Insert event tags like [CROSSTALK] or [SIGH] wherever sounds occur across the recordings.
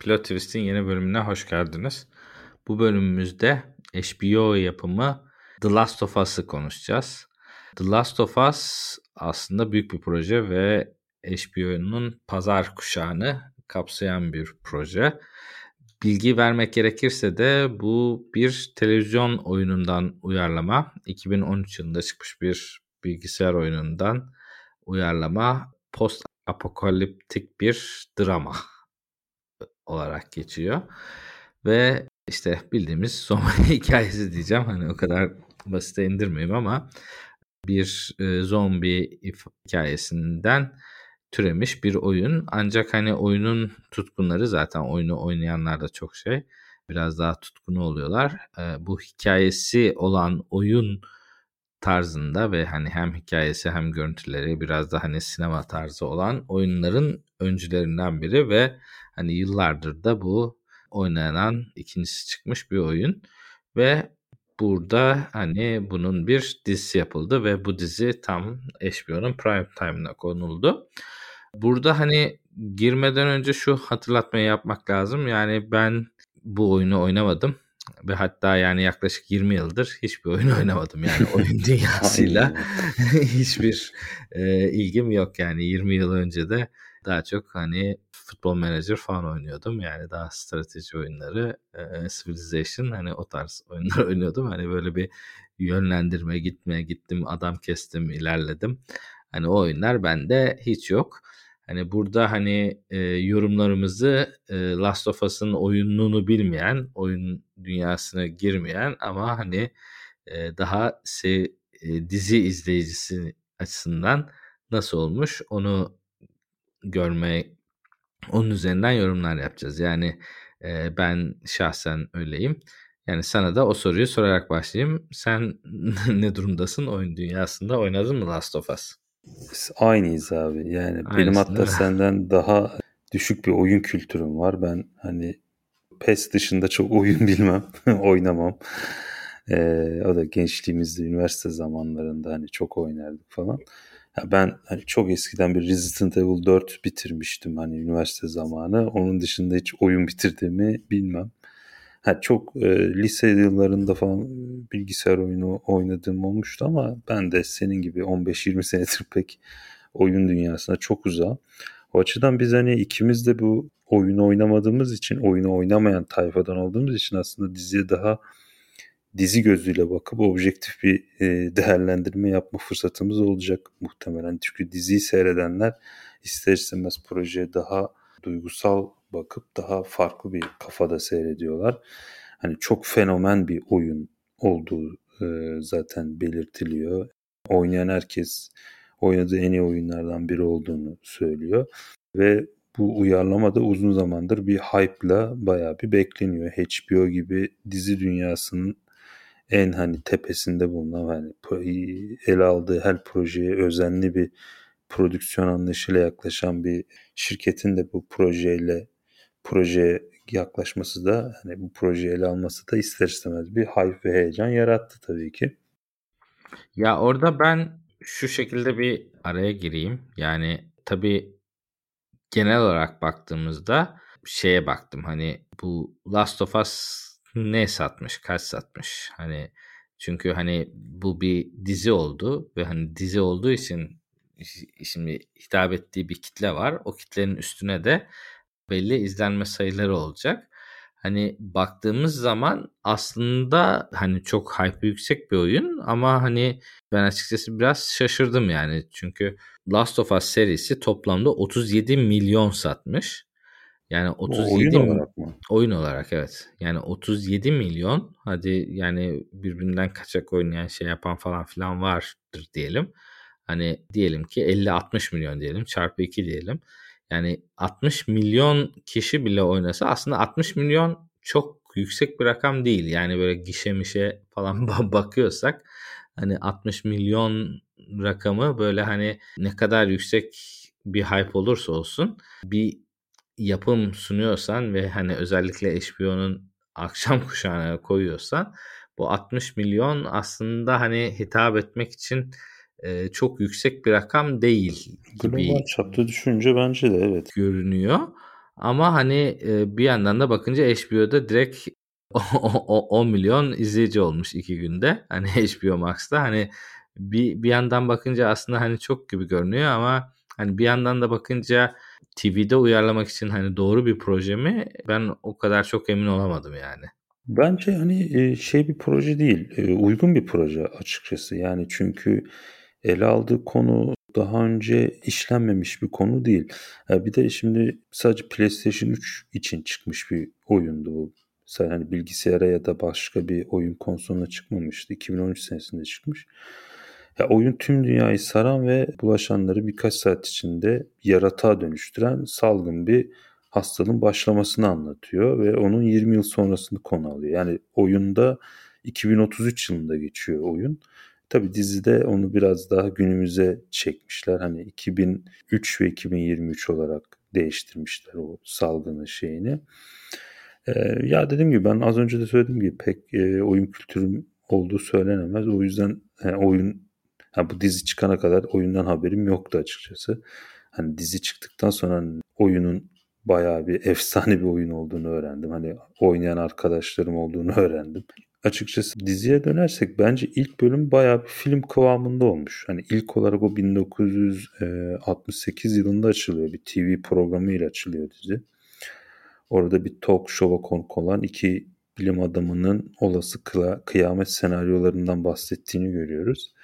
Pilot Twist'in yeni bölümüne hoş geldiniz. Bu bölümümüzde HBO yapımı The Last of Us'ı konuşacağız. The Last of Us aslında büyük bir proje ve HBO'nun pazar kuşağını kapsayan bir proje. Bilgi vermek gerekirse de bu bir televizyon oyunundan uyarlama. 2013 yılında çıkmış bir bilgisayar oyunundan uyarlama post apokaliptik bir drama olarak geçiyor. Ve işte bildiğimiz zombi [LAUGHS] hikayesi diyeceğim. Hani o kadar basite indirmeyeyim ama bir e, zombi hikayesinden türemiş bir oyun. Ancak hani oyunun tutkunları zaten oyunu oynayanlar da çok şey. Biraz daha tutkunu oluyorlar. E, bu hikayesi olan oyun tarzında ve hani hem hikayesi hem görüntüleri biraz da hani sinema tarzı olan oyunların öncülerinden biri ve hani yıllardır da bu oynanan ikincisi çıkmış bir oyun ve burada hani bunun bir dizisi yapıldı ve bu dizi tam HBO'nun prime time'ına konuldu. Burada hani girmeden önce şu hatırlatmayı yapmak lazım. Yani ben bu oyunu oynamadım ve hatta yani yaklaşık 20 yıldır hiçbir oyun [LAUGHS] oynamadım. Yani oyun [LAUGHS] dünyasıyla [LAUGHS] hiçbir e, ilgim yok. Yani 20 yıl önce de daha çok hani futbol manager falan oynuyordum. Yani daha strateji oyunları, Civilization hani o tarz [LAUGHS] oyunlar oynuyordum. Hani böyle bir yönlendirme, gitmeye gittim, adam kestim, ilerledim. Hani o oyunlar bende hiç yok. Hani burada hani e, yorumlarımızı e, Last of Us'ın oyununu bilmeyen, oyun dünyasına girmeyen ama hani e, daha se, e, dizi izleyicisi açısından nasıl olmuş onu görme, onun üzerinden yorumlar yapacağız. Yani e, ben şahsen öyleyim. Yani sana da o soruyu sorarak başlayayım. Sen [LAUGHS] ne durumdasın oyun dünyasında? Oynadın mı Last of Us? Aynıyız abi. Yani Aynısın, benim hatta [LAUGHS] senden daha düşük bir oyun kültürüm var. Ben hani PES dışında çok [LAUGHS] oyun bilmem, oynamam. Ee, o da gençliğimizde, üniversite zamanlarında hani çok oynardık falan. Ya ben hani çok eskiden bir Resident Evil 4 bitirmiştim hani üniversite zamanı. Onun dışında hiç oyun bitirdiğimi bilmem. Ha, çok e, lise yıllarında falan bilgisayar oyunu oynadığım olmuştu ama ben de senin gibi 15-20 senedir pek oyun dünyasına çok uzağım. O açıdan biz hani ikimiz de bu oyunu oynamadığımız için, oyunu oynamayan tayfadan olduğumuz için aslında diziye daha dizi gözüyle bakıp objektif bir e, değerlendirme yapma fırsatımız olacak muhtemelen. Çünkü diziyi seyredenler ister istemez projeye daha duygusal bakıp daha farklı bir kafada seyrediyorlar. Hani çok fenomen bir oyun olduğu e, zaten belirtiliyor. Oynayan herkes oynadığı en iyi oyunlardan biri olduğunu söylüyor. Ve bu uyarlama da uzun zamandır bir hype'la bayağı bir bekleniyor. HBO gibi dizi dünyasının en hani tepesinde bulunan hani ele aldığı her projeye özenli bir prodüksiyon anlayışıyla yaklaşan bir şirketin de bu projeyle projeye yaklaşması da hani bu projeyi ele alması da ister istemez bir hype ve heyecan yarattı tabii ki. Ya orada ben şu şekilde bir araya gireyim. Yani tabii genel olarak baktığımızda şeye baktım hani bu Last of Us ne satmış, kaç satmış. Hani çünkü hani bu bir dizi oldu ve hani dizi olduğu için şimdi hitap ettiği bir kitle var. O kitlenin üstüne de belli izlenme sayıları olacak. Hani baktığımız zaman aslında hani çok hype yüksek bir oyun ama hani ben açıkçası biraz şaşırdım yani. Çünkü Last of Us serisi toplamda 37 milyon satmış. Yani 37 oyun olarak mı? Oyun olarak evet. Yani 37 milyon hadi yani birbirinden kaçak oynayan şey yapan falan filan vardır diyelim. Hani diyelim ki 50-60 milyon diyelim çarpı 2 diyelim. Yani 60 milyon kişi bile oynasa aslında 60 milyon çok yüksek bir rakam değil. Yani böyle gişe mişe falan [LAUGHS] bakıyorsak hani 60 milyon rakamı böyle hani ne kadar yüksek bir hype olursa olsun bir yapım sunuyorsan ve hani özellikle HBO'nun [LAUGHS] akşam kuşağına koyuyorsan bu 60 milyon aslında hani hitap etmek için e, çok yüksek bir rakam değil gibi Global çapta düşünce bence de evet. Görünüyor. Ama hani e, bir yandan da bakınca HBO'da direkt [LAUGHS] 10 milyon izleyici olmuş iki günde. Hani [LAUGHS] HBO Max'ta hani bir, bir yandan bakınca aslında hani çok gibi görünüyor ama hani bir yandan da bakınca TV'de uyarlamak için hani doğru bir proje mi? Ben o kadar çok emin olamadım yani. Bence hani e, şey bir proje değil, e, uygun bir proje açıkçası. Yani çünkü ele aldığı konu daha önce işlenmemiş bir konu değil. Bir de şimdi sadece PlayStation 3 için çıkmış bir oyundu bu. Sadece hani bilgisayara ya da başka bir oyun konsoluna çıkmamıştı. 2013 senesinde çıkmış. Ya oyun tüm dünyayı saran ve bulaşanları birkaç saat içinde yaratığa dönüştüren salgın bir hastalığın başlamasını anlatıyor ve onun 20 yıl sonrasını konu alıyor. Yani oyunda 2033 yılında geçiyor oyun. Tabi dizide onu biraz daha günümüze çekmişler. Hani 2003 ve 2023 olarak değiştirmişler o salgının şeyini. Ee, ya dediğim gibi ben az önce de söylediğim gibi pek e, oyun kültürüm olduğu söylenemez. O yüzden e, oyun ha, bu dizi çıkana kadar oyundan haberim yoktu açıkçası. Hani dizi çıktıktan sonra oyunun bayağı bir [LAUGHS] efsane bir oyun olduğunu öğrendim. Hani oynayan arkadaşlarım olduğunu [LAUGHS] öğrendim. Açıkçası diziye dönersek bence ilk bölüm bayağı bir film kıvamında olmuş. Hani ilk olarak o 1968 yılında açılıyor. Bir TV programıyla açılıyor dizi. Orada bir talk show'a konuk olan iki bilim adamının olası kıyamet senaryolarından bahsettiğini görüyoruz.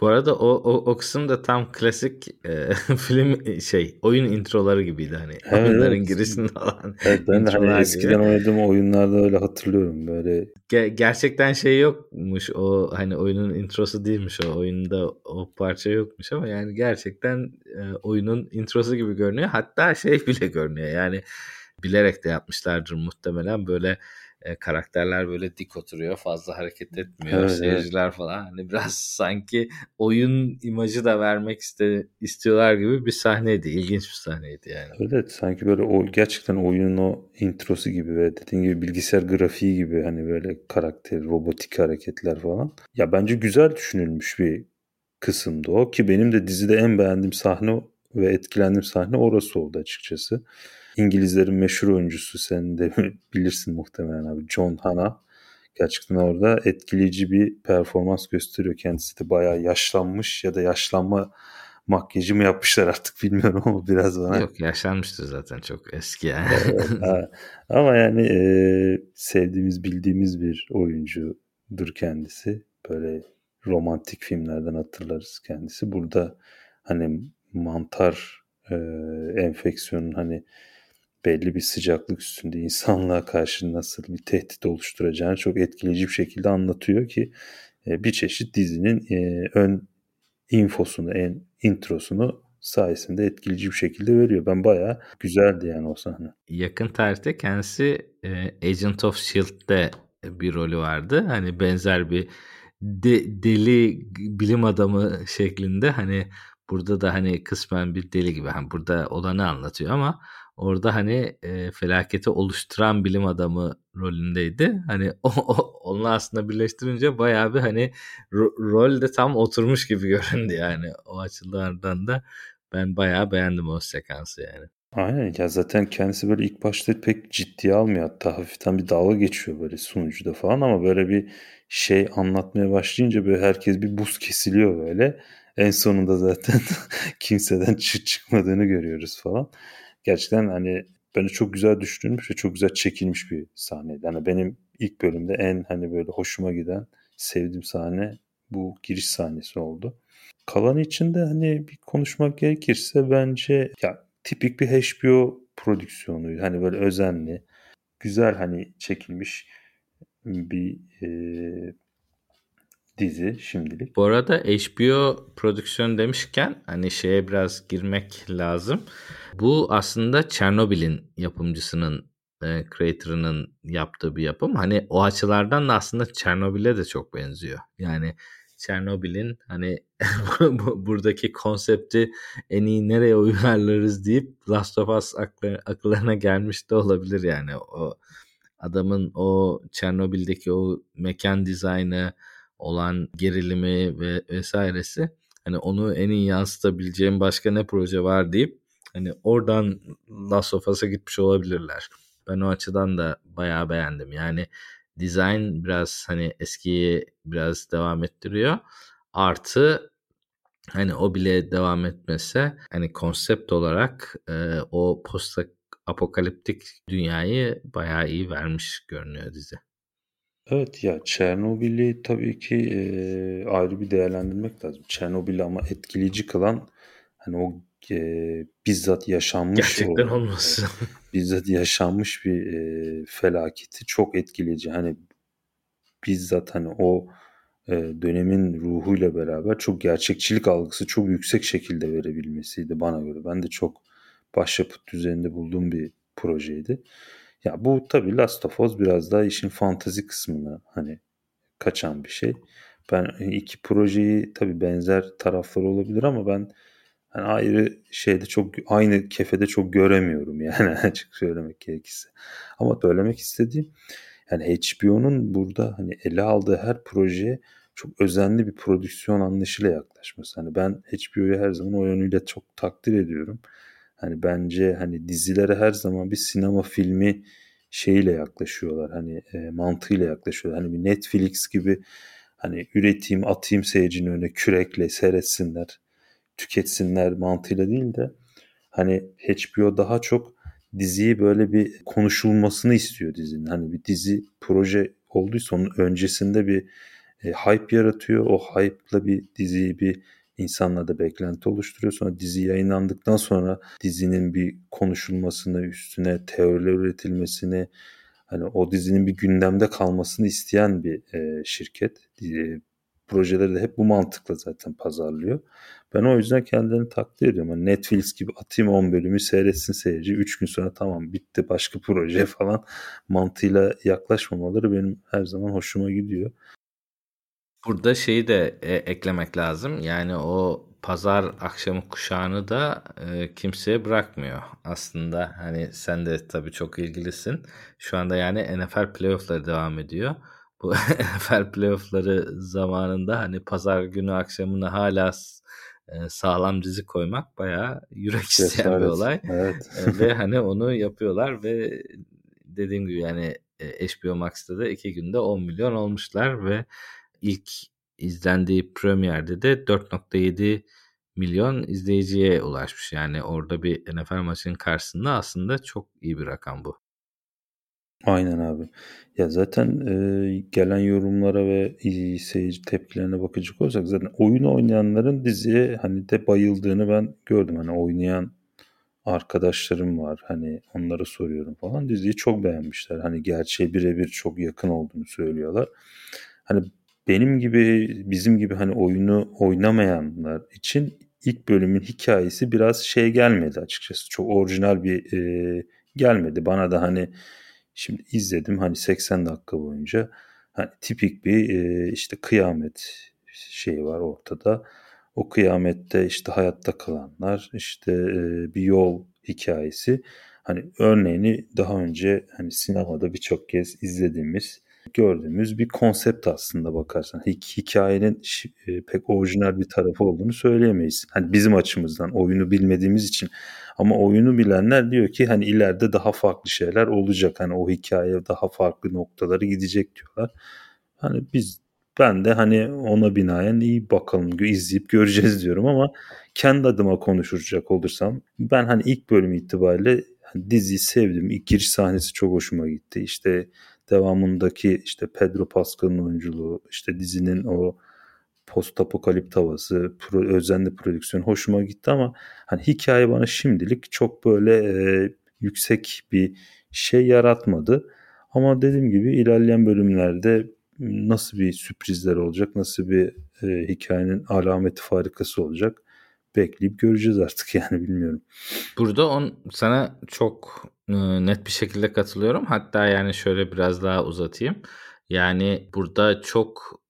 Bu arada o, o, o kısım da tam klasik e, [LAUGHS] film şey oyun introları gibiydi hani evet, oyunların evet. girişinde olan. Evet ben de hani eskiden gibi. oynadığım oyunlarda öyle hatırlıyorum böyle. Ge- gerçekten şey yokmuş o hani oyunun introsu değilmiş o oyunda o parça yokmuş ama yani gerçekten e, oyunun introsu gibi görünüyor. Hatta şey [LAUGHS] bile görünüyor yani bilerek de yapmışlardır muhtemelen böyle e, karakterler böyle dik oturuyor fazla hareket etmiyor evet, seyirciler evet. falan hani biraz [LAUGHS] sanki oyun imajı da vermek iste, istiyorlar gibi bir sahneydi ilginç bir sahneydi yani. Evet sanki böyle o gerçekten oyunun o introsu gibi ve dediğin gibi bilgisayar grafiği gibi hani böyle karakter robotik hareketler falan. Ya bence güzel düşünülmüş bir kısımdı o ki benim de dizide en beğendiğim sahne ve etkilendiğim sahne orası oldu açıkçası. İngilizlerin meşhur oyuncusu sen de [LAUGHS] bilirsin muhtemelen abi John Hanna. Gerçekten orada etkileyici bir performans gösteriyor. Kendisi de bayağı yaşlanmış ya da yaşlanma makyajı mı yapmışlar artık bilmiyorum ama biraz bana. Yok yaşlanmıştır zaten çok eski yani. [LAUGHS] ama yani e, sevdiğimiz bildiğimiz bir oyuncudur kendisi. Böyle romantik filmlerden hatırlarız kendisi. Burada hani mantar e, enfeksiyonun hani belli bir sıcaklık üstünde insanlığa karşı nasıl bir tehdit oluşturacağını çok etkileyici bir şekilde anlatıyor ki e, bir çeşit dizinin e, ön infosunu, en introsunu sayesinde etkileyici bir şekilde veriyor. Ben bayağı güzeldi yani o sahne. Yakın tarihte kendisi e, Agent of S.H.I.E.L.D'de bir rolü vardı. Hani benzer bir de, deli bilim adamı şeklinde hani burada da hani kısmen bir deli gibi hani burada olanı anlatıyor ama orada hani e, felaketi oluşturan bilim adamı rolündeydi. Hani [LAUGHS] o, o onunla aslında birleştirince bayağı bir hani ro- rol de tam oturmuş gibi [LAUGHS] göründü yani o açılardan da ben bayağı beğendim o sekansı yani. Aynen ya zaten kendisi böyle ilk başta pek ciddiye almıyor hatta hafiften bir dalga geçiyor böyle sunucuda falan ama böyle bir şey anlatmaya başlayınca böyle herkes bir buz kesiliyor böyle. En sonunda zaten [LAUGHS] kimseden çıkmadığını görüyoruz falan gerçekten hani bence çok güzel düşünülmüş ve çok güzel çekilmiş bir sahneydi. Yani benim ilk bölümde en hani böyle hoşuma giden sevdiğim sahne bu giriş sahnesi oldu. Kalan için de hani bir konuşmak gerekirse bence ya tipik bir HBO prodüksiyonu hani böyle özenli güzel hani çekilmiş bir e, dizi şimdilik. Bu arada HBO prodüksiyon demişken hani şeye biraz girmek lazım. Bu aslında Chernobyl'in yapımcısının e, creator'ının yaptığı bir yapım. Hani o açılardan da aslında Chernobyl'e de çok benziyor. Yani Chernobyl'in hani [LAUGHS] buradaki konsepti en iyi nereye uyarlarız deyip Last of Us akıllarına gelmiş de olabilir yani. O adamın o Chernobyl'deki o mekan dizaynı olan gerilimi ve vesairesi hani onu en iyi yansıtabileceğim başka ne proje var deyip Hani oradan Last of Us'a gitmiş olabilirler. Ben o açıdan da bayağı beğendim. Yani design biraz hani eskiyi biraz devam ettiriyor. Artı hani o bile devam etmese hani konsept olarak e, o post apokaliptik dünyayı bayağı iyi vermiş görünüyor dizi. Evet ya Çernobil'i tabii ki e, ayrı bir değerlendirmek lazım. Çernobil'i ama etkileyici kılan hani o e, bizzat yaşanmış gerçekten o, [LAUGHS] bizzat yaşanmış bir e, felaketi çok etkileyici. Hani bizzat hani o e, dönemin ruhuyla beraber çok gerçekçilik algısı çok yüksek şekilde verebilmesiydi bana göre. Ben de çok başyapıt düzeyinde bulduğum bir projeydi. Ya bu tabii Last of Us biraz daha işin fantazi kısmına hani kaçan bir şey. Ben iki projeyi tabii benzer tarafları olabilir ama ben hani ayrı şeyde çok aynı kefede çok göremiyorum [LAUGHS] yani açık söylemek gerekirse. Ama söylemek istediğim yani HBO'nun burada hani ele aldığı her projeye çok özenli bir prodüksiyon anlayışıyla yaklaşması. Hani ben HBO'yu her zaman o yönüyle çok takdir ediyorum. Hani bence hani dizilere her zaman bir sinema filmi şeyiyle yaklaşıyorlar. Hani e, mantığıyla yaklaşıyorlar. Hani bir Netflix gibi hani üreteyim atayım seyircinin önüne kürekle seyretsinler, tüketsinler mantığıyla değil de hani HBO daha çok diziyi böyle bir konuşulmasını istiyor dizinin. Hani bir dizi proje olduysa onun öncesinde bir e, hype yaratıyor. O hype'la bir diziyi bir insanlarda beklenti oluşturuyor. Sonra dizi yayınlandıktan sonra dizinin bir konuşulmasını, üstüne teoriler üretilmesini, hani o dizinin bir gündemde kalmasını isteyen bir e, şirket. E, projeleri de hep bu mantıkla zaten pazarlıyor. Ben o yüzden kendilerini takdir ediyorum. Yani Netflix gibi atayım 10 bölümü seyretsin seyirci. 3 gün sonra tamam bitti başka proje [LAUGHS] falan mantığıyla yaklaşmamaları benim her zaman hoşuma gidiyor. Burada şeyi de e, eklemek lazım. Yani o pazar akşamı kuşağını da e, kimseye bırakmıyor. Aslında hani sen de tabii çok ilgilisin. Şu anda yani NFL playoff'ları devam ediyor. Bu [LAUGHS] NFL playoff'ları zamanında hani pazar günü akşamına hala e, sağlam dizi koymak bayağı yürek isteyen Cesaret. bir olay. Evet. E, ve hani onu yapıyorlar ve dediğim gibi yani e, HBO Max'ta da iki günde 10 milyon olmuşlar ve ilk izlendiği premierde de 4.7 milyon izleyiciye ulaşmış. Yani orada bir NFL maçının karşısında aslında çok iyi bir rakam bu. Aynen abi. Ya zaten e, gelen yorumlara ve seyirci tepkilerine bakacak olsak zaten oyun oynayanların diziye hani de bayıldığını ben gördüm. Hani oynayan arkadaşlarım var. Hani onlara soruyorum falan. Diziyi çok beğenmişler. Hani gerçeğe birebir çok yakın olduğunu söylüyorlar. Hani benim gibi bizim gibi hani oyunu oynamayanlar için ilk bölümün hikayesi biraz şey gelmedi açıkçası. Çok orijinal bir e, gelmedi. Bana da hani şimdi izledim hani 80 dakika boyunca hani tipik bir e, işte kıyamet şeyi var ortada. O kıyamette işte hayatta kalanlar işte e, bir yol hikayesi. Hani örneğini daha önce hani sinemada birçok kez izlediğimiz gördüğümüz bir konsept aslında bakarsan. Hikayenin e, pek orijinal bir tarafı olduğunu söyleyemeyiz. Hani bizim açımızdan oyunu bilmediğimiz için ama oyunu bilenler diyor ki hani ileride daha farklı şeyler olacak. Hani o hikaye daha farklı noktaları gidecek diyorlar. Hani biz ben de hani ona binaen iyi bakalım izleyip göreceğiz diyorum ama kendi adıma konuşacak olursam ben hani ilk bölüm itibariyle hani diziyi sevdim. İlk giriş sahnesi çok hoşuma gitti. İşte devamındaki işte Pedro Pascal'ın oyunculuğu, işte dizinin o post apokalipt havası, pro, özenli prodüksiyon hoşuma gitti ama hani hikaye bana şimdilik çok böyle e, yüksek bir şey yaratmadı. Ama dediğim gibi ilerleyen bölümlerde nasıl bir sürprizler olacak, nasıl bir e, hikayenin alameti farikası olacak bekleyip göreceğiz artık [LAUGHS] yani bilmiyorum. Burada on sana çok net bir şekilde katılıyorum. Hatta yani şöyle biraz daha uzatayım. Yani burada çok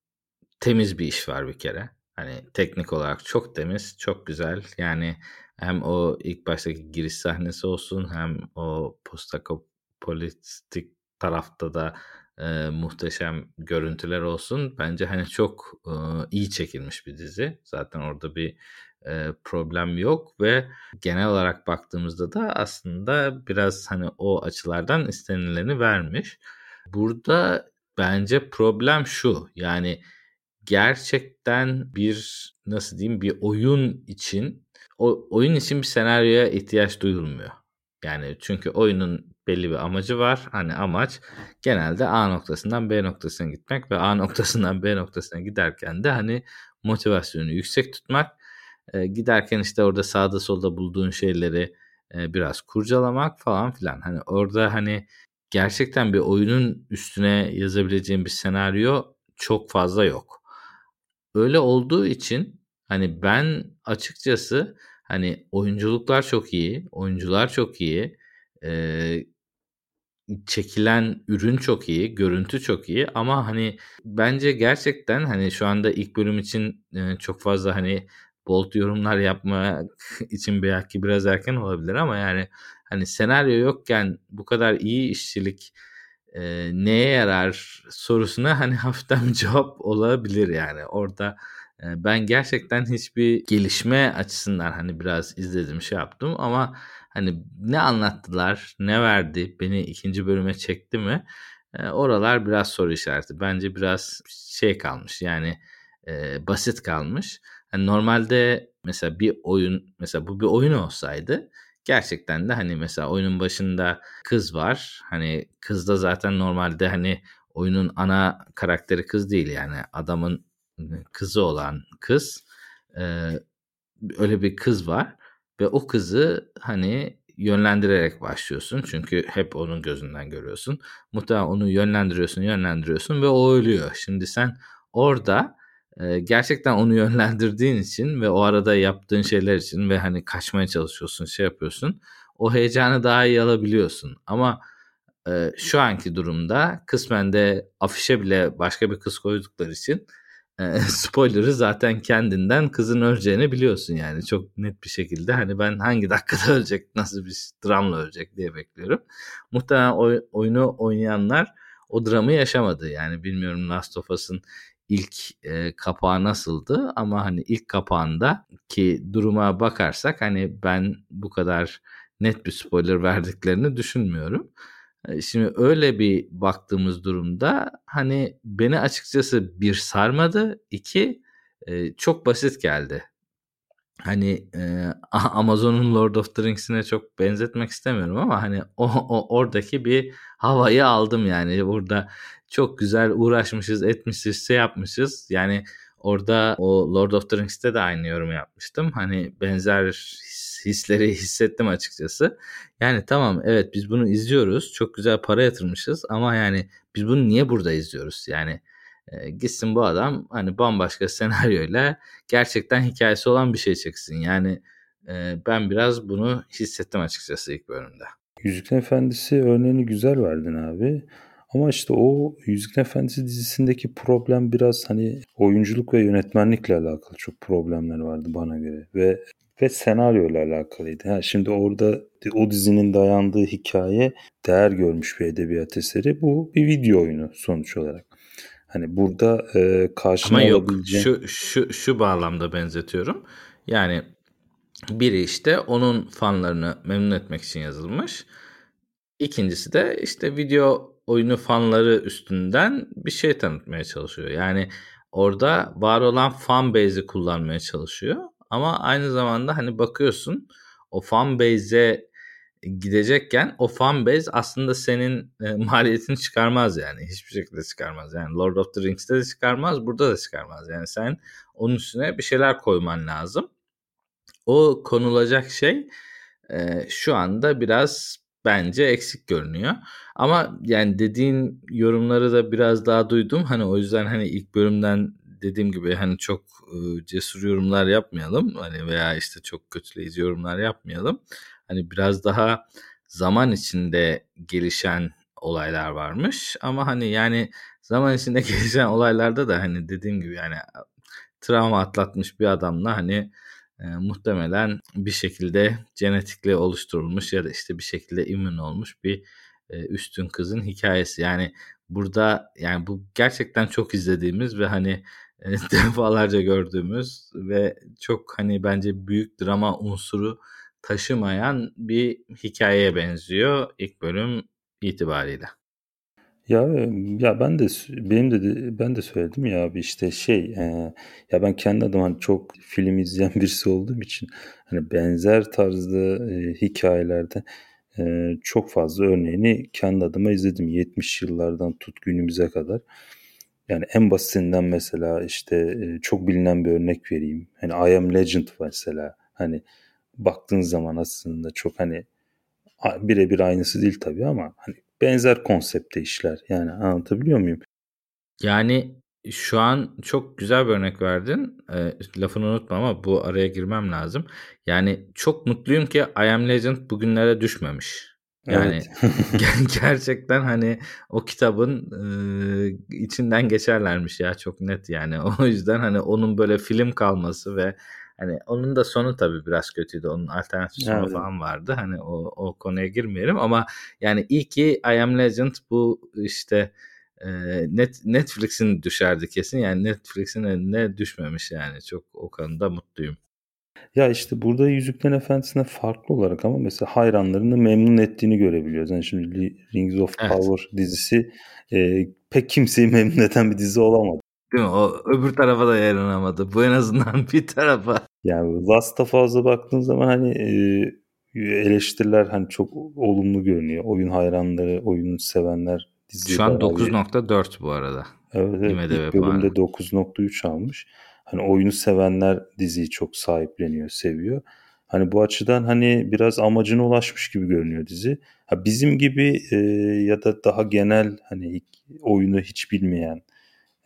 temiz bir iş var bir kere. Hani teknik olarak çok temiz, çok güzel. Yani hem o ilk baştaki giriş sahnesi olsun hem o postapopolitik tarafta da e, muhteşem görüntüler olsun. Bence hani çok e, iyi çekilmiş bir dizi. Zaten orada bir problem yok ve genel olarak baktığımızda da aslında biraz hani o açılardan istenileni vermiş. Burada bence problem şu yani gerçekten bir nasıl diyeyim bir oyun için o oyun için bir senaryoya ihtiyaç duyulmuyor. Yani çünkü oyunun belli bir amacı var. Hani amaç genelde A noktasından B noktasına gitmek ve A noktasından B noktasına giderken de hani motivasyonu yüksek tutmak. E, giderken işte orada sağda solda bulduğun şeyleri e, biraz kurcalamak falan filan. Hani orada hani gerçekten bir oyunun üstüne yazabileceğim bir senaryo çok fazla yok. Öyle olduğu için hani ben açıkçası hani oyunculuklar çok iyi, oyuncular çok iyi, e, çekilen ürün çok iyi, görüntü çok iyi ama hani bence gerçekten hani şu anda ilk bölüm için çok fazla hani bold yorumlar yapma [LAUGHS] için belki biraz erken olabilir ama yani hani senaryo yokken bu kadar iyi işçilik e, neye yarar sorusuna hani hafiften [LAUGHS] cevap olabilir yani. Orada e, ben gerçekten hiçbir gelişme açısından hani biraz izledim şey yaptım ama hani ne anlattılar ne verdi beni ikinci bölüme çekti mi? E, oralar biraz soru işareti. Bence biraz şey kalmış yani e, basit kalmış hani normalde mesela bir oyun mesela bu bir oyun olsaydı gerçekten de hani mesela oyunun başında kız var. Hani kız da zaten normalde hani oyunun ana karakteri kız değil yani adamın kızı olan kız. Ee, öyle bir kız var ve o kızı hani yönlendirerek başlıyorsun. Çünkü hep onun gözünden görüyorsun. Muhtemelen onu yönlendiriyorsun, yönlendiriyorsun ve o ölüyor. Şimdi sen orada gerçekten onu [LAUGHS] yönlendirdiğin için ve o arada yaptığın şeyler için ve hani kaçmaya çalışıyorsun, şey yapıyorsun. O heyecanı daha iyi alabiliyorsun. Ama e, şu anki durumda kısmen de afişe bile başka bir kız koydukları için e, [LAUGHS] spoiler'ı zaten kendinden kızın öleceğini biliyorsun yani çok net bir şekilde hani ben hangi dakikada [LAUGHS] ölecek nasıl bir dramla ölecek diye bekliyorum. Muhtemelen oy, oyunu oynayanlar o dramı yaşamadı yani bilmiyorum Last of Us'ın ilk e, kapağı nasıldı ama hani ilk kapağında ki duruma bakarsak hani ben bu kadar net bir spoiler verdiklerini düşünmüyorum. Şimdi öyle bir baktığımız durumda hani beni açıkçası bir sarmadı, iki e, çok basit geldi. Hani e, [LAUGHS] Amazon'un Lord of the Rings'ine çok benzetmek istemiyorum ama hani o, o oradaki bir havayı aldım yani burada çok güzel uğraşmışız, etmişiz, şey yapmışız. Yani orada o Lord of the Rings'te de aynı yorum yapmıştım. Hani benzer hisleri hissettim açıkçası. Yani tamam evet biz bunu izliyoruz. Çok güzel para yatırmışız ama yani biz bunu niye burada izliyoruz? Yani e, gitsin bu adam hani bambaşka [LAUGHS] senaryoyla gerçekten hikayesi olan bir şey çeksin. Yani e, ben biraz bunu hissettim açıkçası ilk bölümde. Yüzüklerin Efendisi örneğini güzel verdin abi. Ama işte o Yüzüklerin Efendisi dizisindeki problem biraz hani oyunculuk ve yönetmenlikle alakalı çok problemler vardı bana göre. Ve ve senaryo ile alakalıydı. Ha, şimdi orada o dizinin dayandığı hikaye değer görmüş bir edebiyat eseri. Bu bir video oyunu sonuç olarak. Hani burada e, karşına Ama yok şu, şu, şu bağlamda benzetiyorum. Yani biri işte onun fanlarını memnun etmek için yazılmış. İkincisi de işte video oyunu fanları üstünden bir şey tanıtmaya çalışıyor. Yani orada var olan fan base'i kullanmaya çalışıyor. Ama aynı zamanda hani bakıyorsun o fan base'e gidecekken o fan base aslında senin e, [LAUGHS] maliyetini çıkarmaz yani. Hiçbir şekilde çıkarmaz. Yani Lord of the Rings'te de çıkarmaz, burada da çıkarmaz. Yani sen onun üstüne bir şeyler koyman lazım. O konulacak şey e, şu anda biraz bence eksik görünüyor. Ama yani dediğin yorumları da biraz daha duydum. Hani o yüzden hani ilk bölümden dediğim gibi hani çok cesur yorumlar yapmayalım. Hani veya işte çok kötüleyici yorumlar yapmayalım. Hani biraz daha zaman içinde gelişen olaylar varmış. Ama hani yani zaman içinde [LAUGHS] gelişen olaylarda da hani dediğim gibi yani travma atlatmış bir adamla hani e, muhtemelen bir şekilde genetikle oluşturulmuş ya da işte bir şekilde immün olmuş bir e, üstün kızın hikayesi. Yani burada yani bu gerçekten çok izlediğimiz ve hani e, [LAUGHS] defalarca gördüğümüz ve çok hani bence büyük drama unsuru taşımayan bir hikayeye benziyor ilk bölüm itibariyle. Ya ya ben de benim de ben de söyledim ya abi işte şey e, ya ben kendi adıma hani çok film izleyen [LAUGHS] birisi olduğum için hani benzer tarzda e, hikayelerde e, çok fazla örneğini kendi adıma izledim 70 yıllardan tut günümüze kadar. Yani en basitinden mesela işte e, çok bilinen bir örnek vereyim. Hani I Am Legend mesela hani baktığın zaman aslında çok hani birebir aynısı değil tabii ama hani benzer konsepte işler. Yani anlatabiliyor muyum? Yani şu an çok güzel bir örnek verdin. E, lafını unutma ama bu araya girmem lazım. Yani çok mutluyum ki I Am Legend bugünlere düşmemiş. Yani evet. [LAUGHS] [LAUGHS] gerçekten hani o kitabın e, içinden geçerlermiş ya çok net yani. [LAUGHS] O yüzden hani onun böyle film kalması ve Hani onun da sonu tabii biraz kötüydü. Onun alternatif sonu evet. falan vardı. Hani o, o konuya girmeyelim ama yani iyi ki I Am Legend bu işte e, net Netflix'in düşerdi kesin. Yani Netflix'in eline düşmemiş yani. Çok o konuda mutluyum. Ya işte burada Yüzüklerin Efendisi'ne farklı olarak ama mesela hayranlarını memnun ettiğini görebiliyoruz. Yani şimdi Rings of evet. Power dizisi e, pek kimseyi [LAUGHS] memnun eden bir dizi olamadı. Değil mi? O öbür tarafa da yaranamadı. Bu en azından [LAUGHS] bir tarafa. Yani Last of Us'a baktığın zaman hani e, eleştiriler hani çok olumlu görünüyor. Oyun hayranları, oyunu sevenler diziye Şu an 9.4 bu arada. Evet, evet. İlk bölümde 9.3 almış. Hani oyunu sevenler diziyi çok sahipleniyor, seviyor. Hani bu açıdan hani biraz amacına ulaşmış gibi görünüyor dizi. Ha bizim gibi e, ya da daha genel hani oyunu hiç bilmeyen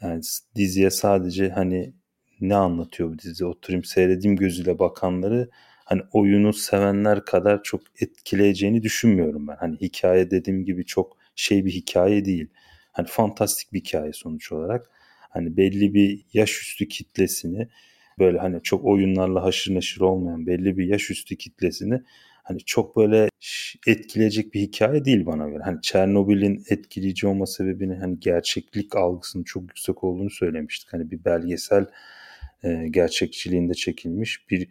yani diziye sadece hani ne anlatıyor bu dizi oturayım seyredeyim gözüyle bakanları hani oyunu sevenler kadar çok etkileyeceğini düşünmüyorum ben. Hani hikaye dediğim gibi çok şey bir hikaye değil. Hani fantastik bir hikaye sonuç olarak. Hani belli bir yaş üstü kitlesini böyle hani çok oyunlarla haşır neşir olmayan belli bir yaş üstü kitlesini hani çok böyle etkileyecek bir hikaye değil bana göre. Hani Çernobil'in etkileyici olma sebebini hani gerçeklik algısının çok yüksek olduğunu söylemiştik. Hani bir belgesel e, gerçekçiliğinde çekilmiş bir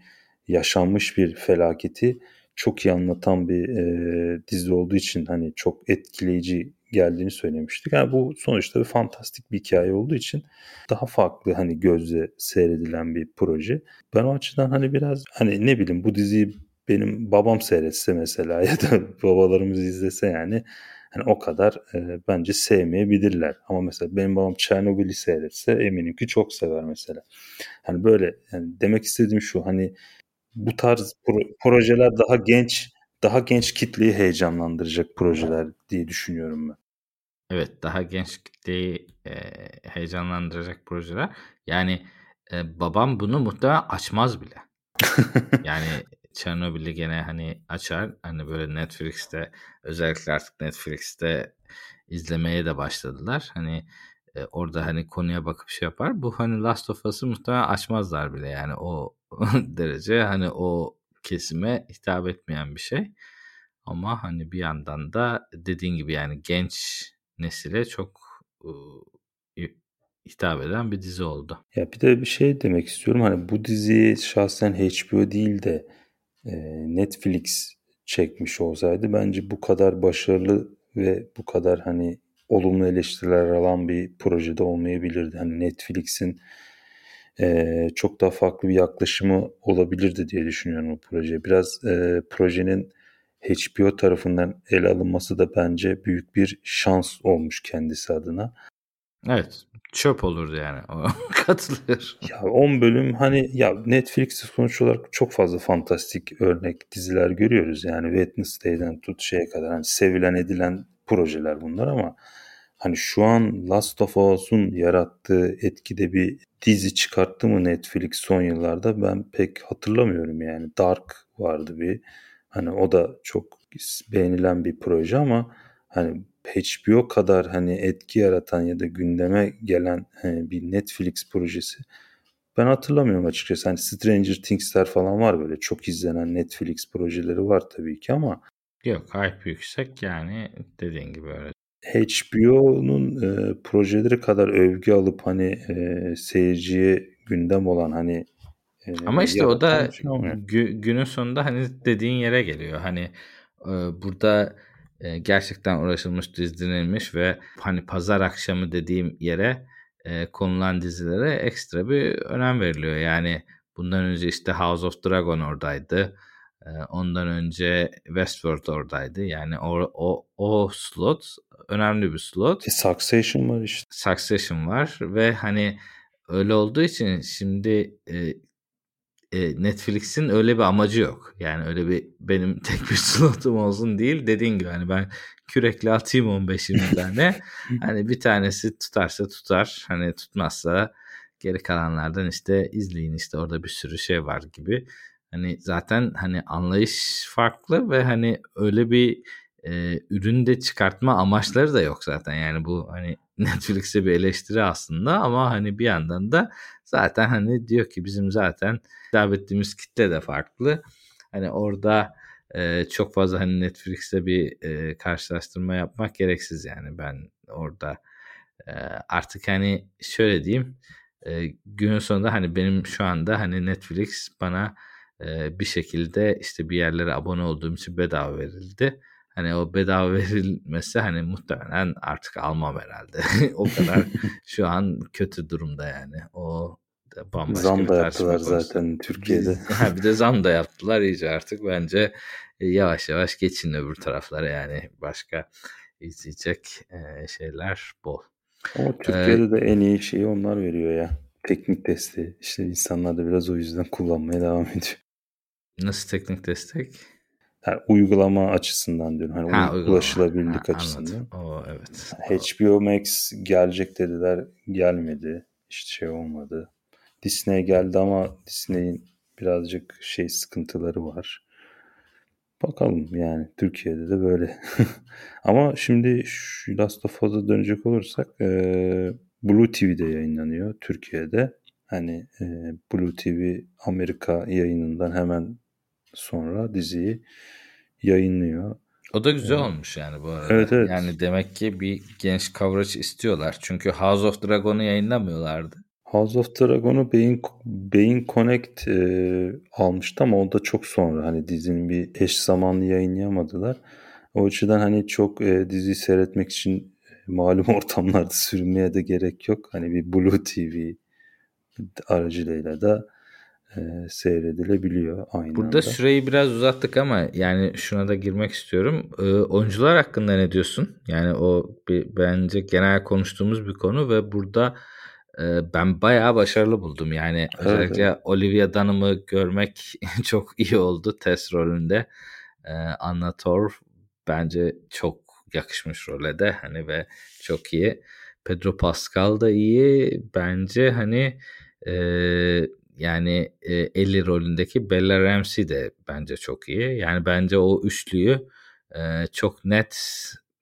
yaşanmış bir felaketi çok iyi anlatan bir e, dizi olduğu için hani çok etkileyici geldiğini söylemiştik. Yani bu sonuçta bir fantastik bir hikaye olduğu için daha farklı hani gözle seyredilen bir proje. Ben o açıdan hani biraz hani ne bileyim bu diziyi benim babam seyretse mesela [LAUGHS] ya da babalarımız izlese yani hani o kadar e, bence sevmeyebilirler. Ama mesela benim babam Çernobil'i seyretse eminim ki çok sever mesela. Hani böyle yani demek istediğim şu hani bu tarz pro- projeler daha genç daha genç kitleyi heyecanlandıracak projeler diye düşünüyorum ben. Evet daha genç kitleyi e, heyecanlandıracak projeler. Yani e, babam bunu muhtemelen açmaz bile. [LAUGHS] yani Chernobyl'i gene hani açar. Hani böyle Netflix'te özellikle artık Netflix'te izlemeye de başladılar. Hani e, orada hani konuya bakıp şey yapar. Bu hani Last of Us'ı muhtemelen açmazlar bile yani o [LAUGHS] derece hani o kesime hitap etmeyen bir şey. Ama hani bir yandan da dediğin gibi yani genç nesile çok ıı, hitap eden bir dizi oldu. Ya bir de bir şey demek istiyorum. Hani bu diziyi şahsen HBO değil de Netflix çekmiş olsaydı bence bu kadar başarılı ve bu kadar hani olumlu eleştiriler alan bir projede olmayabilirdi. Hani Netflix'in e, çok daha farklı bir yaklaşımı olabilirdi diye düşünüyorum bu proje. Biraz e, projenin HBO tarafından ele alınması da bence büyük bir şans olmuş kendisi adına. Evet. Çöp olurdu yani. [LAUGHS] Katılır. Ya 10 bölüm hani ya Netflix'te sonuç olarak çok fazla fantastik örnek diziler görüyoruz. Yani Wednesday'den tut şeye kadar hani sevilen edilen projeler bunlar ama hani şu an Last of Us'un yarattığı etkide bir dizi çıkarttı mı Netflix son yıllarda ben pek hatırlamıyorum yani. Dark vardı bir. Hani o da çok beğenilen bir proje ama hani HBO kadar hani etki yaratan ya da gündeme gelen hani bir Netflix projesi ben hatırlamıyorum açıkçası. Hani Stranger Things'ler falan var böyle çok izlenen Netflix projeleri var tabii ki ama Yok hype yüksek yani dediğin gibi öyle. HBO'nun e, projeleri kadar övgü alıp hani e, seyirciye gündem olan hani e, ama işte o da gü- günün sonunda hani dediğin yere geliyor. Hani e, burada e, gerçekten uğraşılmış, dizdirilmiş ve hani pazar akşamı dediğim yere e, konulan dizilere ekstra bir önem veriliyor. Yani bundan önce işte House of Dragon oradaydı. E, ondan önce Westworld oradaydı. Yani o, o, o slot önemli bir slot. E, Succession var işte. Succession var ve hani öyle olduğu için şimdi e, e, Netflix'in öyle bir amacı yok. Yani öyle bir benim [LAUGHS] tek bir slotum olsun değil. Dediğin gibi hani ben kürekle atayım 15-20 tane. [LAUGHS] hani bir tanesi tutarsa tutar. Hani tutmazsa geri kalanlardan işte izleyin işte orada bir sürü şey var gibi. Hani zaten hani anlayış farklı ve hani öyle bir e, ürün de çıkartma amaçları da yok zaten. Yani bu hani [LAUGHS] Netflix'e bir eleştiri aslında ama hani bir yandan da zaten hani diyor ki bizim zaten hitap ettiğimiz kitle de farklı. Hani orada e, çok fazla hani Netflix'te bir e, karşılaştırma yapmak gereksiz yani ben orada e, artık hani şöyle diyeyim e, günün sonunda hani benim şu anda hani Netflix bana e, bir şekilde işte bir yerlere abone olduğum için bedava verildi hani o bedava [LAUGHS] verilmesi hani muhtemelen artık almam herhalde. [LAUGHS] o kadar [LAUGHS] şu an kötü durumda yani. O bambaşka zam da yaptılar zaten Türkiye'de. ha, bir de zam da yaptılar iyice artık bence e, yavaş yavaş geçin öbür taraflara yani başka izleyecek e, şeyler bol. Ama Türkiye'de ee, de en iyi şeyi onlar veriyor ya. Teknik desteği. İşte insanlar da biraz o yüzden kullanmaya devam ediyor. Nasıl teknik destek? Yani uygulama açısından diyorum. Hani ha, ulaşılabilirlik ha, açısından. O evet. HBO Max gelecek dediler. Gelmedi. İşte şey olmadı. Disney geldi ama Disney'in birazcık şey sıkıntıları var. Bakalım yani Türkiye'de de böyle. [LAUGHS] ama şimdi şu Last of Us'a dönecek olursak e, Blue TV'de yayınlanıyor Türkiye'de. Hani e, Blue TV Amerika yayınından hemen sonra diziyi yayınlıyor. O da güzel olmuş yani bu arada. Evet, evet. Yani demek ki bir genç coverage istiyorlar. Çünkü House of Dragon'u yayınlamıyorlardı. House of Dragon'u Beyin, Beyin Connect e, almıştı ama o da çok sonra. Hani dizinin bir eş zamanlı yayınlayamadılar. O açıdan hani çok e, diziyi seyretmek için e, malum [LAUGHS] ortamlarda sürünmeye de gerek yok. Hani bir Blue TV aracılığıyla da e, seyredilebiliyor aynı Burada anda. süreyi biraz uzattık ama yani şuna da girmek istiyorum. E, oyuncular hakkında ne diyorsun? Yani o bir, bence genel konuştuğumuz bir konu ve burada e, ben bayağı başarılı buldum. Yani evet, özellikle. Olivia Dunham'ı görmek [LAUGHS] çok iyi oldu test rolünde. E, Anna Torv bence çok yakışmış role de hani ve çok iyi. Pedro Pascal da iyi. Bence hani e, yani e, Ellie rolündeki Bella Ramsey de bence çok iyi. Yani bence o üçlüyü e, çok net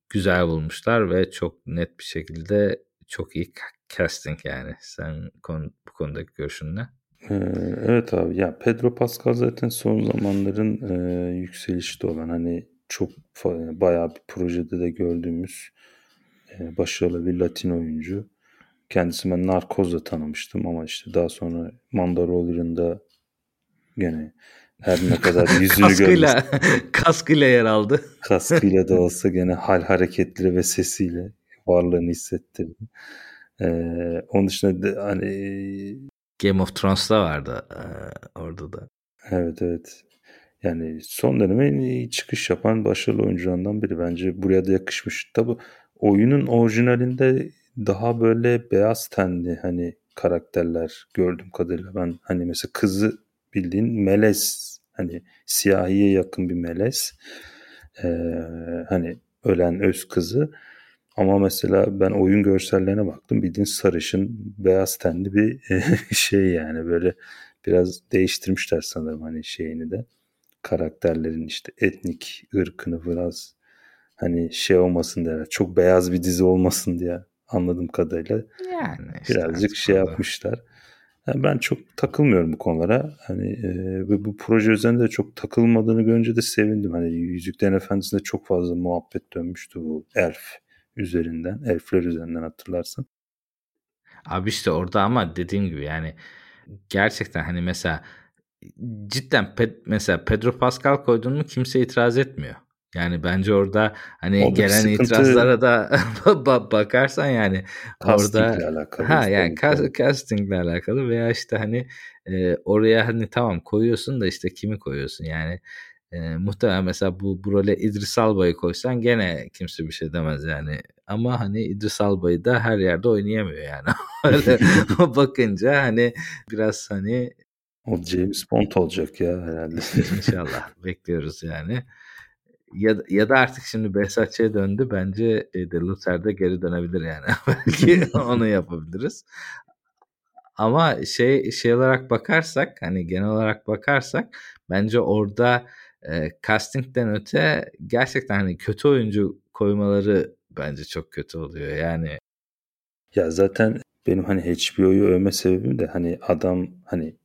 güzel bulmuşlar ve çok net bir şekilde çok iyi casting yani. Sen konu, bu konudaki görüşün ne? Evet abi ya Pedro Pascal zaten son zamanların e, yükselişte olan hani çok bayağı bir projede de gördüğümüz e, başarılı bir Latin oyuncu. Kendisi ben Narkoz'la tanımıştım ama işte daha sonra Mandalorian'da gene her ne kadar [LAUGHS] yüzünü kaskıyla, kaskıyla yer aldı. Kaskıyla da [LAUGHS] olsa gene hal hareketleri ve sesiyle varlığını hissettirdi. Ee, onun dışında de, hani Game of Thrones'ta vardı e, orada da. Evet evet. Yani son dönemin çıkış yapan başarılı oyuncularından biri. Bence buraya da yakışmış. Tabi oyunun orijinalinde daha böyle beyaz tenli hani karakterler gördüm kadarıyla. Ben hani mesela kızı bildiğin melez hani siyahiye yakın bir melez. Ee, hani ölen öz kızı. Ama mesela ben oyun görsellerine baktım bildiğin sarışın beyaz tenli bir [LAUGHS] şey yani böyle biraz değiştirmişler sanırım hani şeyini de. Karakterlerin işte etnik ırkını biraz hani şey olmasın diye çok beyaz bir dizi olmasın diye anladığım kadarıyla. Yani işte birazcık şey orada. yapmışlar. Yani ben çok takılmıyorum bu konulara. Hani e, ve bu proje üzerinde de çok takılmadığını görünce de sevindim. Hani Yüzüklerin Efendisi'nde çok fazla muhabbet dönmüştü bu elf üzerinden, elfler üzerinden hatırlarsın. Abi işte orada ama dediğim gibi yani gerçekten hani mesela cidden Ped, mesela Pedro Pascal koydun mu kimse itiraz etmiyor. Yani bence orada hani Oradaki gelen sıkıntı... itirazlara da [LAUGHS] bakarsan yani orada alakalı, ha yani cast, castingle alakalı veya işte hani e, oraya hani tamam koyuyorsun da işte kimi koyuyorsun yani e, muhtemelen mesela bu, bu role İdris Alba'yı koysan gene kimse bir şey demez yani. Ama hani İdris Alba'yı da her yerde oynayamıyor yani. [LAUGHS] Öyle [LAUGHS] bakınca hani biraz hani o James Bond olacak ya herhalde. İnşallah bekliyoruz yani. Ya, ya da artık şimdi Behzatçı'ya döndü. Bence de Luther'de geri dönebilir yani. [LAUGHS] Belki [LAUGHS] onu yapabiliriz. Ama şey şey olarak bakarsak hani genel olarak bakarsak bence orada e, castingden öte gerçekten hani kötü oyuncu koymaları bence çok kötü oluyor yani. Ya zaten benim hani HBO'yu övme sebebim de hani adam hani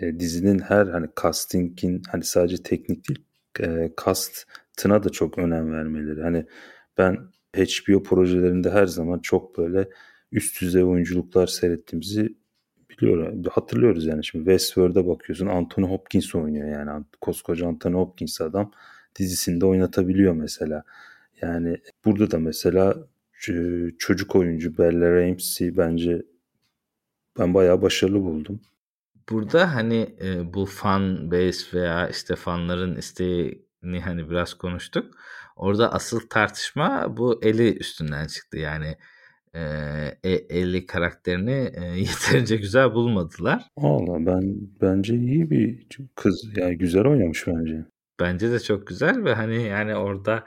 e, dizinin her hani castingin hani sadece teknik değil e, cast'ına da çok önem vermeleri. Hani ben HBO projelerinde her zaman çok böyle üst düzey oyunculuklar seyrettiğimizi biliyorum. Hatırlıyoruz yani şimdi Westworld'a bakıyorsun Anthony Hopkins oynuyor yani. Koskoca Anthony Hopkins adam dizisinde oynatabiliyor mesela. Yani burada da mesela çocuk oyuncu Bella Ramsey bence ben bayağı başarılı buldum. Burada hani e, bu fan base veya işte fanların isteğini hani biraz konuştuk. Orada asıl tartışma bu eli üstünden çıktı. Yani e, Ellie karakterini e, [LAUGHS] yeterince güzel bulmadılar. Allah ben bence iyi bir kız yani güzel oynamış bence. Bence de çok güzel ve hani yani orada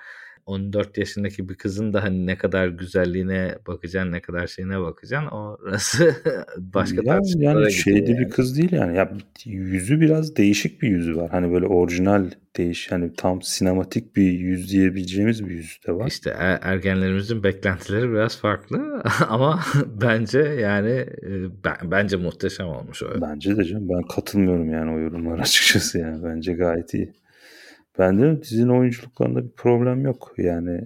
14 yaşındaki bir kızın da hani ne kadar güzelliğine bakacaksın, ne kadar şeyine bakacaksın. Orası [LAUGHS] başka ya, yani şeydi yani. bir kız değil yani. Ya yüzü biraz değişik bir yüzü var. Hani böyle orijinal değiş hani tam sinematik bir yüz diyebileceğimiz bir yüzü de var. İşte er, ergenlerimizin beklentileri biraz farklı [LAUGHS] ama [LAUGHS] bence yani e, ben, bence muhteşem olmuş o. Bence de canım ben katılmıyorum yani o yorumlar açıkçası yani bence gayet iyi. Ben de dizinin oyunculuklarında bir problem yok. Yani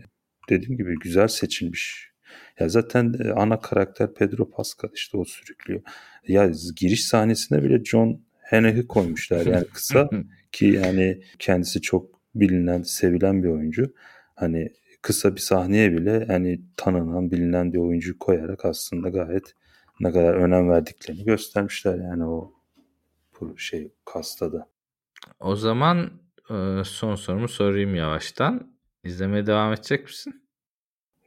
dediğim gibi güzel seçilmiş. Ya zaten e, ana karakter Pedro Pascal işte o sürüklüyor. Ya giriş sahnesine bile John Hannah'ı koymuşlar yani kısa [LAUGHS] ki yani kendisi çok bilinen, sevilen bir oyuncu. Hani kısa bir sahneye bile hani tanınan, bilinen bir oyuncu koyarak aslında gayet ne kadar önem verdiklerini göstermişler yani o şey kastada. O zaman son sorumu sorayım yavaştan. İzlemeye devam edecek misin?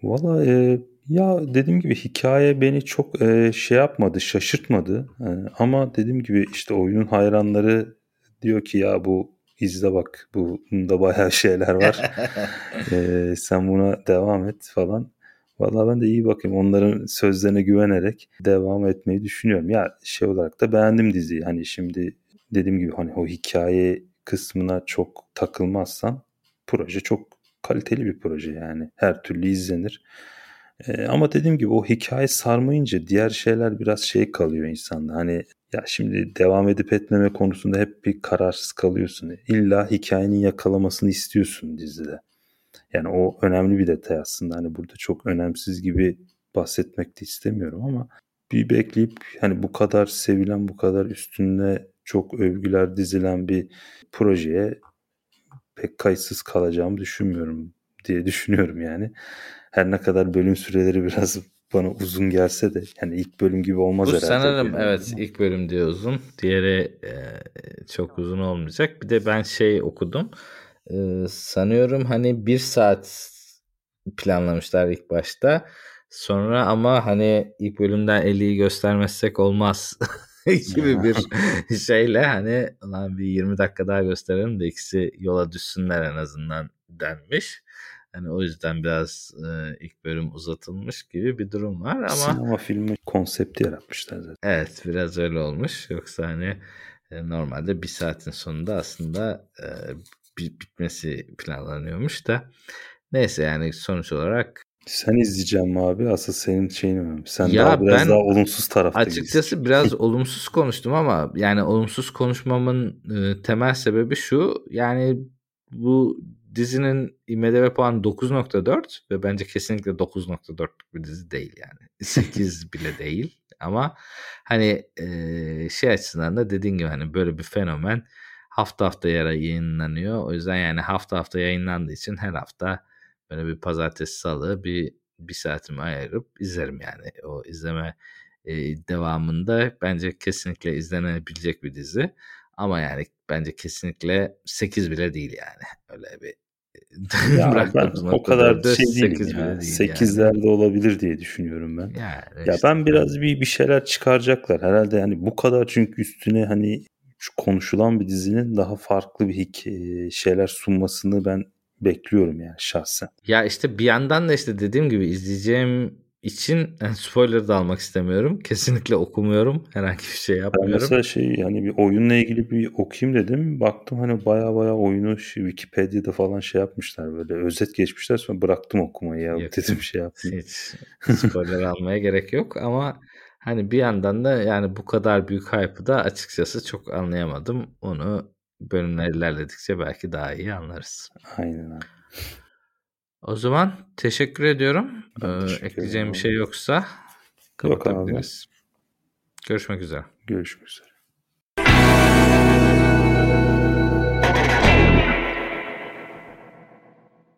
Valla e, ya dediğim gibi hikaye beni çok e, şey yapmadı, şaşırtmadı. E, ama dediğim gibi işte oyunun hayranları diyor ki ya bu izle bak bunda bayağı şeyler var. [LAUGHS] e, sen buna devam et falan. Valla ben de iyi bakayım. Onların sözlerine güvenerek devam etmeyi düşünüyorum. Ya şey olarak da beğendim diziyi. Hani şimdi dediğim gibi hani o hikaye kısmına çok takılmazsan proje çok kaliteli bir proje yani. Her türlü izlenir. Ee, ama dediğim gibi o hikaye sarmayınca diğer şeyler biraz şey kalıyor insanda. Hani ya şimdi devam edip etmeme konusunda hep bir kararsız kalıyorsun. İlla hikayenin yakalamasını istiyorsun dizide. Yani o önemli bir detay aslında. Hani burada çok önemsiz gibi bahsetmek de istemiyorum ama bir bekleyip hani bu kadar sevilen, bu kadar üstünde çok övgüler dizilen bir projeye pek kayıtsız kalacağımı düşünmüyorum diye [LAUGHS] düşünüyorum yani. Her ne kadar bölüm süreleri biraz [LAUGHS] bana uzun gelse de yani ilk bölüm gibi olmaz Bu herhalde. Sanırım yani. evet ilk bölüm diye uzun. Diğeri e, çok uzun olmayacak. Bir de ben şey okudum. E, sanıyorum hani bir saat planlamışlar ilk başta. Sonra ama hani ilk bölümden 50'yi göstermezsek olmaz [LAUGHS] gibi bir [LAUGHS] şeyle hani lan bir 20 dakika daha gösterelim de ikisi yola düşsünler en azından denmiş. Hani o yüzden biraz e, ilk bölüm uzatılmış gibi bir durum var ama sinema filmi konsepti yaratmışlar zaten. Evet biraz öyle olmuş. Yoksa hani e, normalde bir saatin sonunda aslında e, bitmesi planlanıyormuş da neyse yani sonuç olarak sen izleyeceğim abi? Asıl senin şeyin önemli. Sen ya daha biraz ben daha olumsuz tarafta Açıkçası biraz [LAUGHS] olumsuz konuştum ama yani olumsuz konuşmamın e, temel sebebi şu. Yani bu dizinin IMDb puanı 9.4 ve bence kesinlikle 9.4 bir dizi değil yani. [LAUGHS] 8 bile değil ama hani e, şey açısından da dediğin gibi hani böyle bir fenomen hafta hafta yara yayınlanıyor. O yüzden yani hafta hafta yayınlandığı için her hafta böyle bir pazartesi salı bir bir saatimi ayırıp izlerim yani. O izleme e, devamında bence kesinlikle izlenebilecek bir dizi. Ama yani bence kesinlikle 8 bile değil yani. Öyle bir [LAUGHS] ya ben o kadar şey değilim ya. Değil 8'lerde yani. olabilir diye düşünüyorum ben. Yani ya işte ben biraz bir bir şeyler çıkaracaklar. Herhalde yani bu kadar çünkü üstüne hani şu konuşulan bir dizinin daha farklı bir şeyler sunmasını ben bekliyorum yani şahsen. Ya işte bir yandan da işte dediğim gibi izleyeceğim için yani spoiler da almak istemiyorum. Kesinlikle okumuyorum. Herhangi bir şey yapmıyorum. Ben mesela şey yani bir oyunla ilgili bir okuyayım dedim. Baktım hani baya baya oyunu Wikipedia'da falan şey yapmışlar böyle özet geçmişler sonra bıraktım okumayı ya. Yok, dedim [LAUGHS] şey yaptım. Hiç spoiler almaya gerek yok ama hani bir yandan da yani bu kadar büyük hype'ı da açıkçası çok anlayamadım. Onu bölümler ilerledikçe belki daha iyi anlarız. Aynen abi. O zaman teşekkür ediyorum. Ee, teşekkür ekleyeceğim bir şey yoksa kapatabiliriz. Yok abi. Görüşmek üzere. Görüşmek üzere.